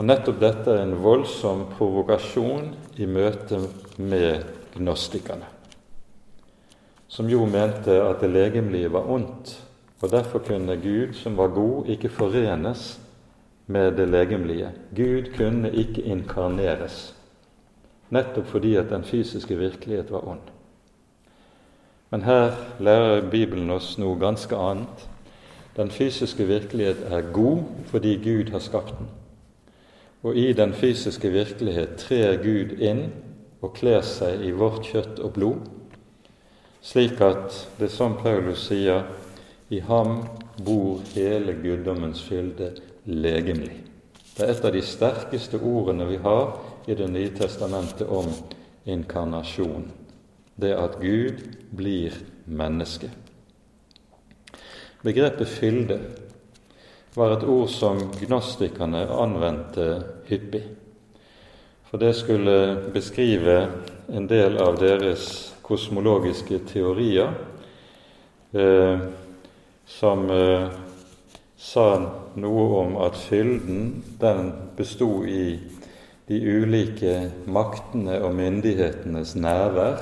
Og Nettopp dette er en voldsom provokasjon i møte med gnostikerne som jo mente at det legemlige var ondt, og derfor kunne Gud, som var god, ikke forenes med det legemlige. Gud kunne ikke inkarneres, nettopp fordi at den fysiske virkelighet var ond. Men her lærer Bibelen oss noe ganske annet. Den fysiske virkelighet er god fordi Gud har skapt den. Og i den fysiske virkelighet trer Gud inn og kler seg i vårt kjøtt og blod slik at det som Paulus sier, i ham bor hele guddommens fylde legemlig. Det er et av de sterkeste ordene vi har i Det nye testamentet om inkarnasjon. Det at Gud blir menneske. Begrepet fylde var et ord som gnostikerne anvendte hyppig. For det skulle beskrive en del av deres kosmologiske teorier eh, som eh, sa noe om at fylden den bestod i de ulike maktene og myndighetenes nærvær,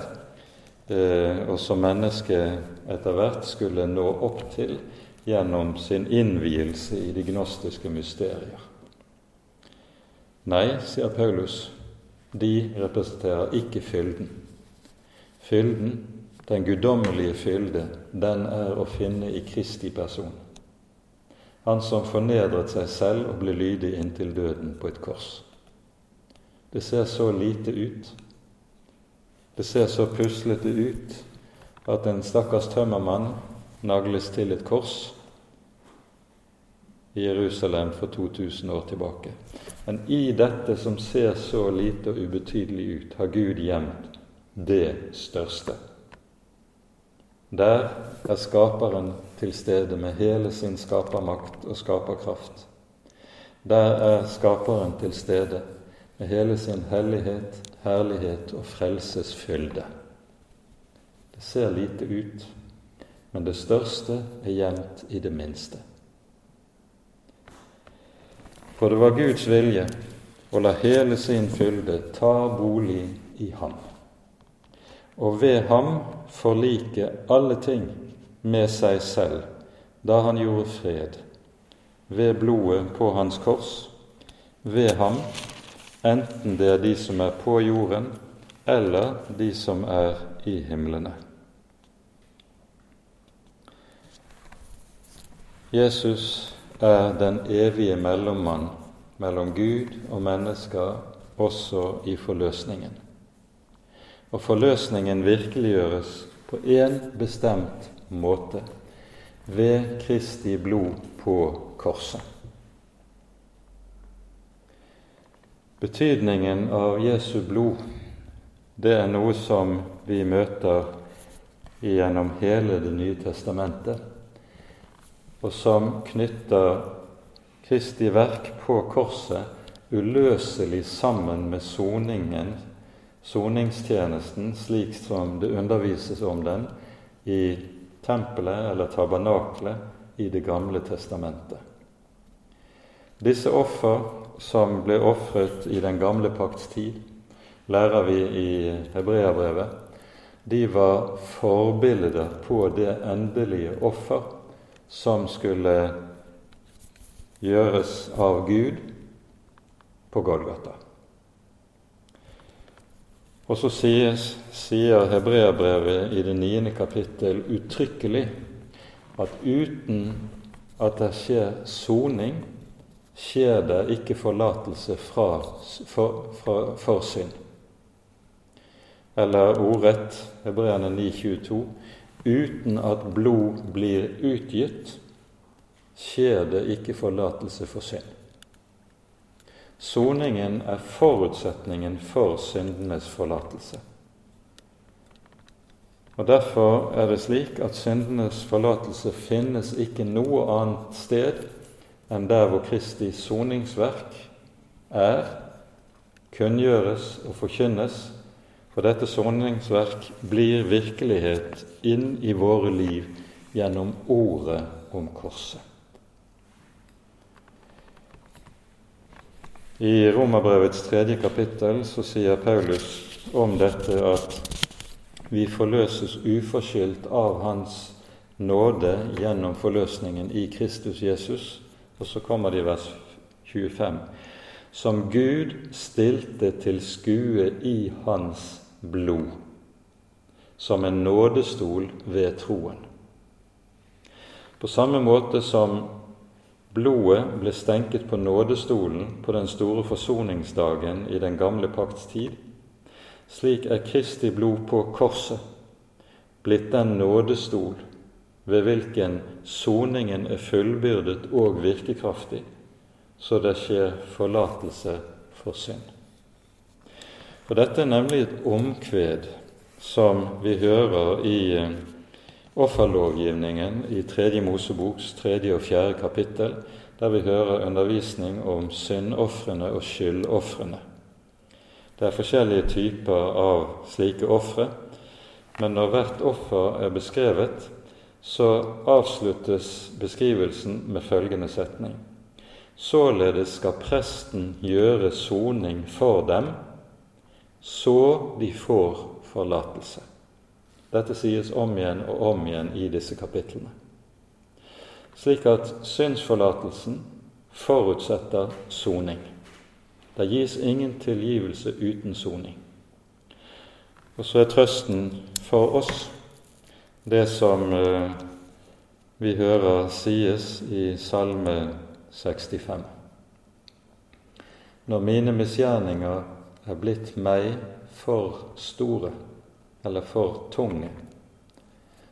eh, og som mennesket etter hvert skulle nå opp til gjennom sin innvielse i de gnostiske mysterier. Nei, sier Paulus, de representerer ikke fylden. Fylden, den guddommelige fylde, den er å finne i Kristi person. Han som fornedret seg selv og ble lydig inntil døden på et kors. Det ser så lite ut. Det ser så puslete ut at en stakkars tømmermann nagles til et kors i Jerusalem for 2000 år tilbake. Men i dette som ser så lite og ubetydelig ut, har Gud gjemt det største. Der er Skaperen til stede med hele sin skapermakt og skaperkraft. Der er Skaperen til stede med hele sin hellighet, herlighet og frelsesfylde. Det ser lite ut, men det største er gjemt i det minste. For det var Guds vilje å la hele sin fylde ta bolig i ham og ved ham forlike alle ting med seg selv, da han gjorde fred, ved blodet på hans kors, ved ham, enten det er de som er på jorden, eller de som er i himlene. Jesus er den evige mellommann mellom Gud og mennesker også i forløsningen. Og forløsningen virkeliggjøres på én bestemt måte ved Kristi blod på korset. Betydningen av Jesu blod, det er noe som vi møter gjennom hele Det nye testamentet, og som knytter Kristi verk på korset uløselig sammen med soningen, soningstjenesten, slik som det undervises om den i tempelet eller tabernaklet i Det gamle testamentet. Disse offer som ble ofret i den gamle pakts tid, lærer vi i Hebreabrevet, de var forbilder på det endelige offer som skulle gjøres av Gud på Golgata. Og så sies, sier Hebreabrevet i det niende kapittel uttrykkelig at uten at det skjer soning skjer det ikke forlatelse fra, for, for, for synd. Eller ordrett Hebreerne 9,22.: Uten at blod blir utgitt, skjer det ikke forlatelse for synd. Soningen er forutsetningen for syndenes forlatelse. Og Derfor er det slik at syndenes forlatelse finnes ikke noe annet sted enn der hvor Kristi soningsverk er, kunngjøres og forkynnes, for dette soningsverk blir virkelighet inn i våre liv gjennom ordet om korset. I Romerbrevets tredje kapittel så sier Paulus om dette at vi forløses uforskyldt av Hans nåde gjennom forløsningen i Kristus Jesus, og så kommer det i vers 25. Som Gud stilte til skue i hans blod, som en nådestol ved troen. På samme måte som blodet ble stenket på nådestolen på den store forsoningsdagen i den gamle pakts tid, slik er Kristi blod på korset blitt den nådestol ved hvilken soningen er fullbyrdet og virkekraftig, så det skjer forlatelse for synd. For dette er nemlig et omkved som vi hører i eh, offerlovgivningen i Tredje Moseboks tredje og fjerde kapittel, der vi hører undervisning om syndofrene og skyldofrene. Det er forskjellige typer av slike ofre, men når hvert offer er beskrevet, så avsluttes beskrivelsen med følgende setning. Således skal presten gjøre soning for dem, så de får forlatelse. Dette sies om igjen og om igjen i disse kapitlene. Slik at synsforlatelsen forutsetter soning. Det gis ingen tilgivelse uten soning. Og så er trøsten for oss det som eh, vi hører sies i Salme 65. Når mine misgjerninger er blitt meg for store eller for tunge,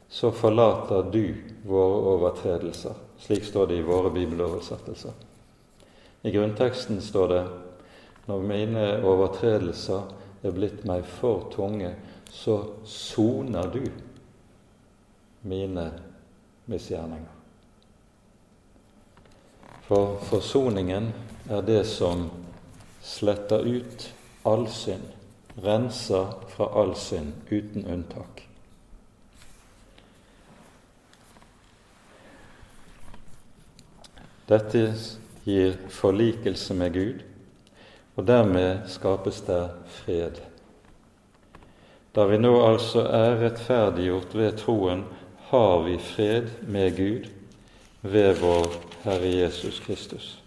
så forlater du våre overtredelser. Slik står det i våre bibeloversettelser. I grunnteksten står det når mine overtredelser er blitt meg for tunge, så soner du mine misgjerninger. For forsoningen er det som sletter ut all synd, renser fra all synd uten unntak. Dette gir forlikelse med Gud, og dermed skapes der fred. Da vi nå altså er rettferdiggjort ved troen, har vi fred med Gud ved vår Herre Jesus Kristus.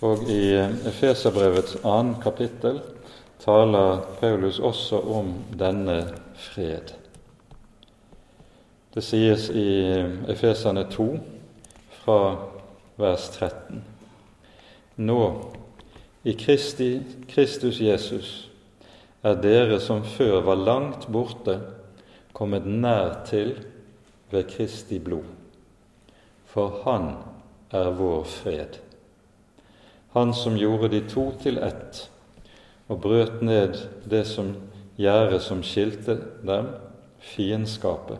Og i Efeserbrevets annen kapittel taler Paulus også om denne fred. Det sies i Efeserne 2 fra vers 13. Nå, i Kristi, Kristus Jesus, er dere som før var langt borte, kommet nær til ved Kristi blod, for Han er vår fred. Han som gjorde de to til ett og brøt ned det som gjerdet som skilte dem, fiendskapet,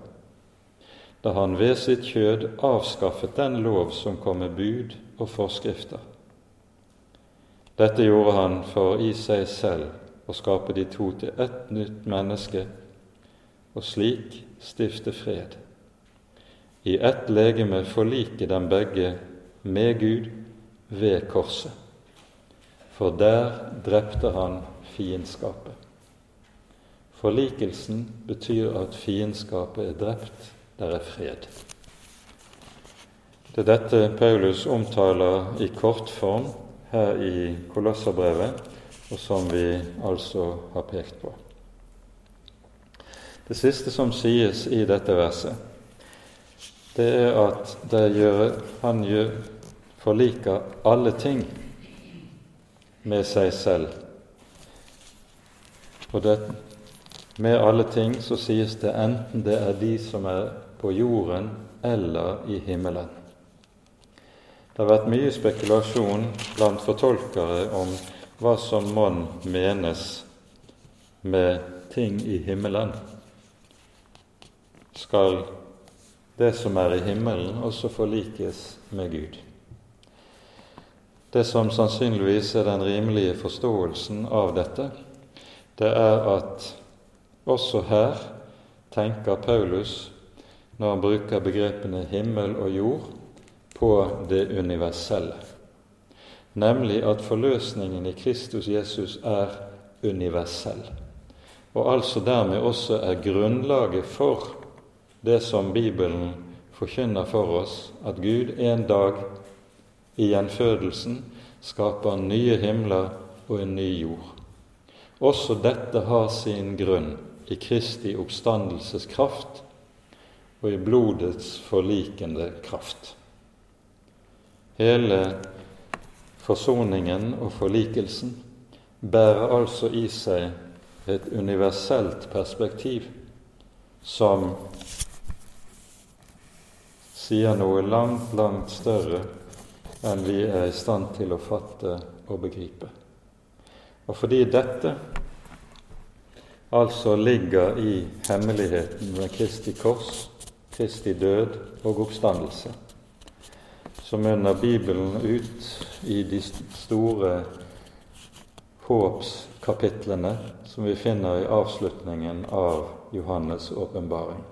da han ved sitt kjød avskaffet den lov som kom med bud og forskrifter. Dette gjorde han for i seg selv å skape de to til ett nytt menneske, og slik stifte fred. I ett legeme forlike dem begge med Gud ved korset. For der drepte han fiendskapet. Forlikelsen betyr at fiendskapet er drept, der er fred. Det er dette Paulus omtaler i kortform her i Kolosserbrevet, og som vi altså har pekt på. Det siste som sies i dette verset, det er at det gjør, han gjør, forliker alle ting med seg selv. Og det, med alle ting så sies det enten det er de som er på jorden eller i himmelen. Det har vært mye spekulasjon blant fortolkere om hva som mon menes med ting i himmelen. Skal det som er i himmelen, også forlikes med Gud? Det som sannsynligvis er den rimelige forståelsen av dette, det er at også her tenker Paulus, når han bruker begrepene himmel og jord, på det universelle. Nemlig at forløsningen i Kristus Jesus er universell, og altså dermed også er grunnlaget for det som Bibelen forkynner for oss, at Gud en dag i gjenfødelsen skaper nye himler og en ny jord. Også dette har sin grunn i Kristi oppstandelseskraft og i blodets forlikende kraft. Hele Forsoningen og forlikelsen bærer altså i seg et universelt perspektiv som sier noe langt, langt større enn vi er i stand til å fatte og begripe. Og fordi dette altså ligger i hemmeligheten med Kristi kors, Kristi død og oppstandelse, så munner Bibelen ut i de store håpskapitlene som vi finner i avslutningen av Johannes' åpenbaring.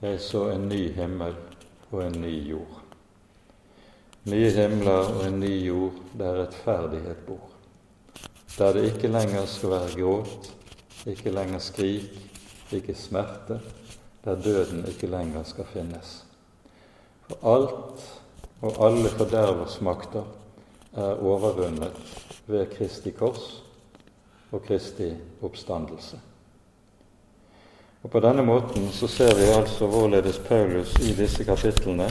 Jeg så en ny himmel og en ny jord. Nye himler og en ny jord der rettferdighet bor. Der det ikke lenger skal være gråt, ikke lenger skrik, ikke smerte. Der døden ikke lenger skal finnes. For alt og alle fordervers makter er overvunnet ved Kristi kors og Kristi oppstandelse. Og På denne måten så ser vi altså hvorledes Paulus i disse kapitlene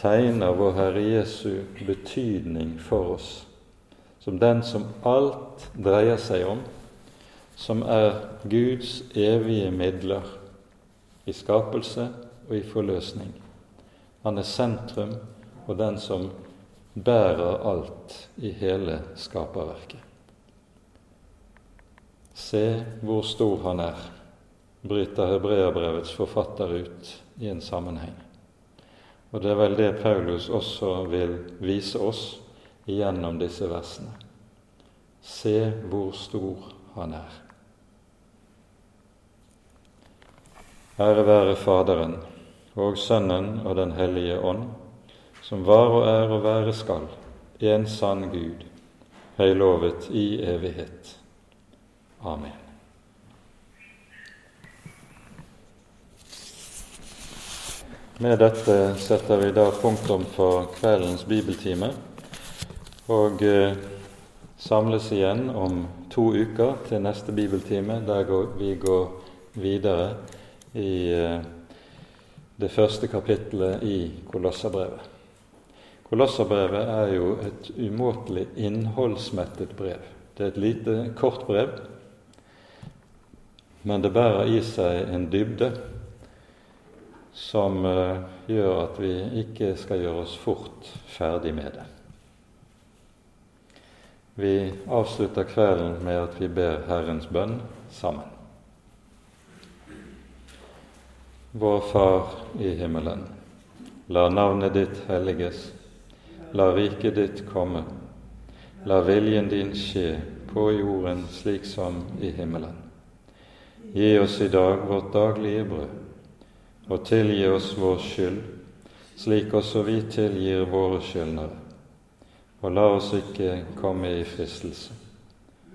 tegner vår Herre Jesu betydning for oss som den som alt dreier seg om, som er Guds evige midler i skapelse og i forløsning. Han er sentrum og den som bærer alt i hele skaperverket. Se hvor stor han er, bryter hebreerbrevets forfatter ut i en sammenheng. Og det er vel det Paulus også vil vise oss gjennom disse versene. Se hvor stor han er. Ære være Faderen og Sønnen og Den hellige ånd, som var og er og være skal, en sann Gud, høylovet i evighet. Amen. Med dette setter vi da punktum for kveldens bibeltime og eh, samles igjen om to uker til neste bibeltime, der vi går videre i eh, det første kapittelet i Kolosserbrevet. Kolosserbrevet er jo et umåtelig innholdsmettet brev. Det er et lite, kort brev, men det bærer i seg en dybde som uh, gjør at vi ikke skal gjøre oss fort ferdig med det. Vi avslutter kvelden med at vi ber Herrens bønn sammen. Vår Far i himmelen. La navnet ditt helliges. La riket ditt komme. La viljen din skje på jorden slik som i himmelen. Gi oss i dag vårt daglige brød, og tilgi oss vår skyld, slik også vi tilgir våre skyldnere. Og la oss ikke komme i fristelse,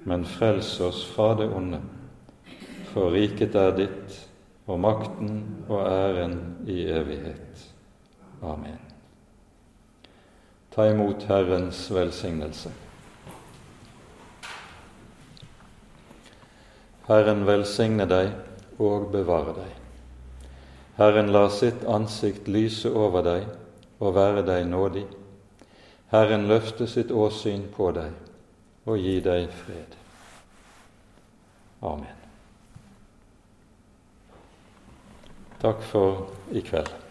men frels oss fra det onde. For riket er ditt, og makten og æren i evighet. Amen. Ta imot Herrens velsignelse. Herren velsigne deg og bevare deg. Herren lar sitt ansikt lyse over deg og være deg nådig. Herren løfte sitt åsyn på deg og gi deg fred. Amen. Takk for i kveld.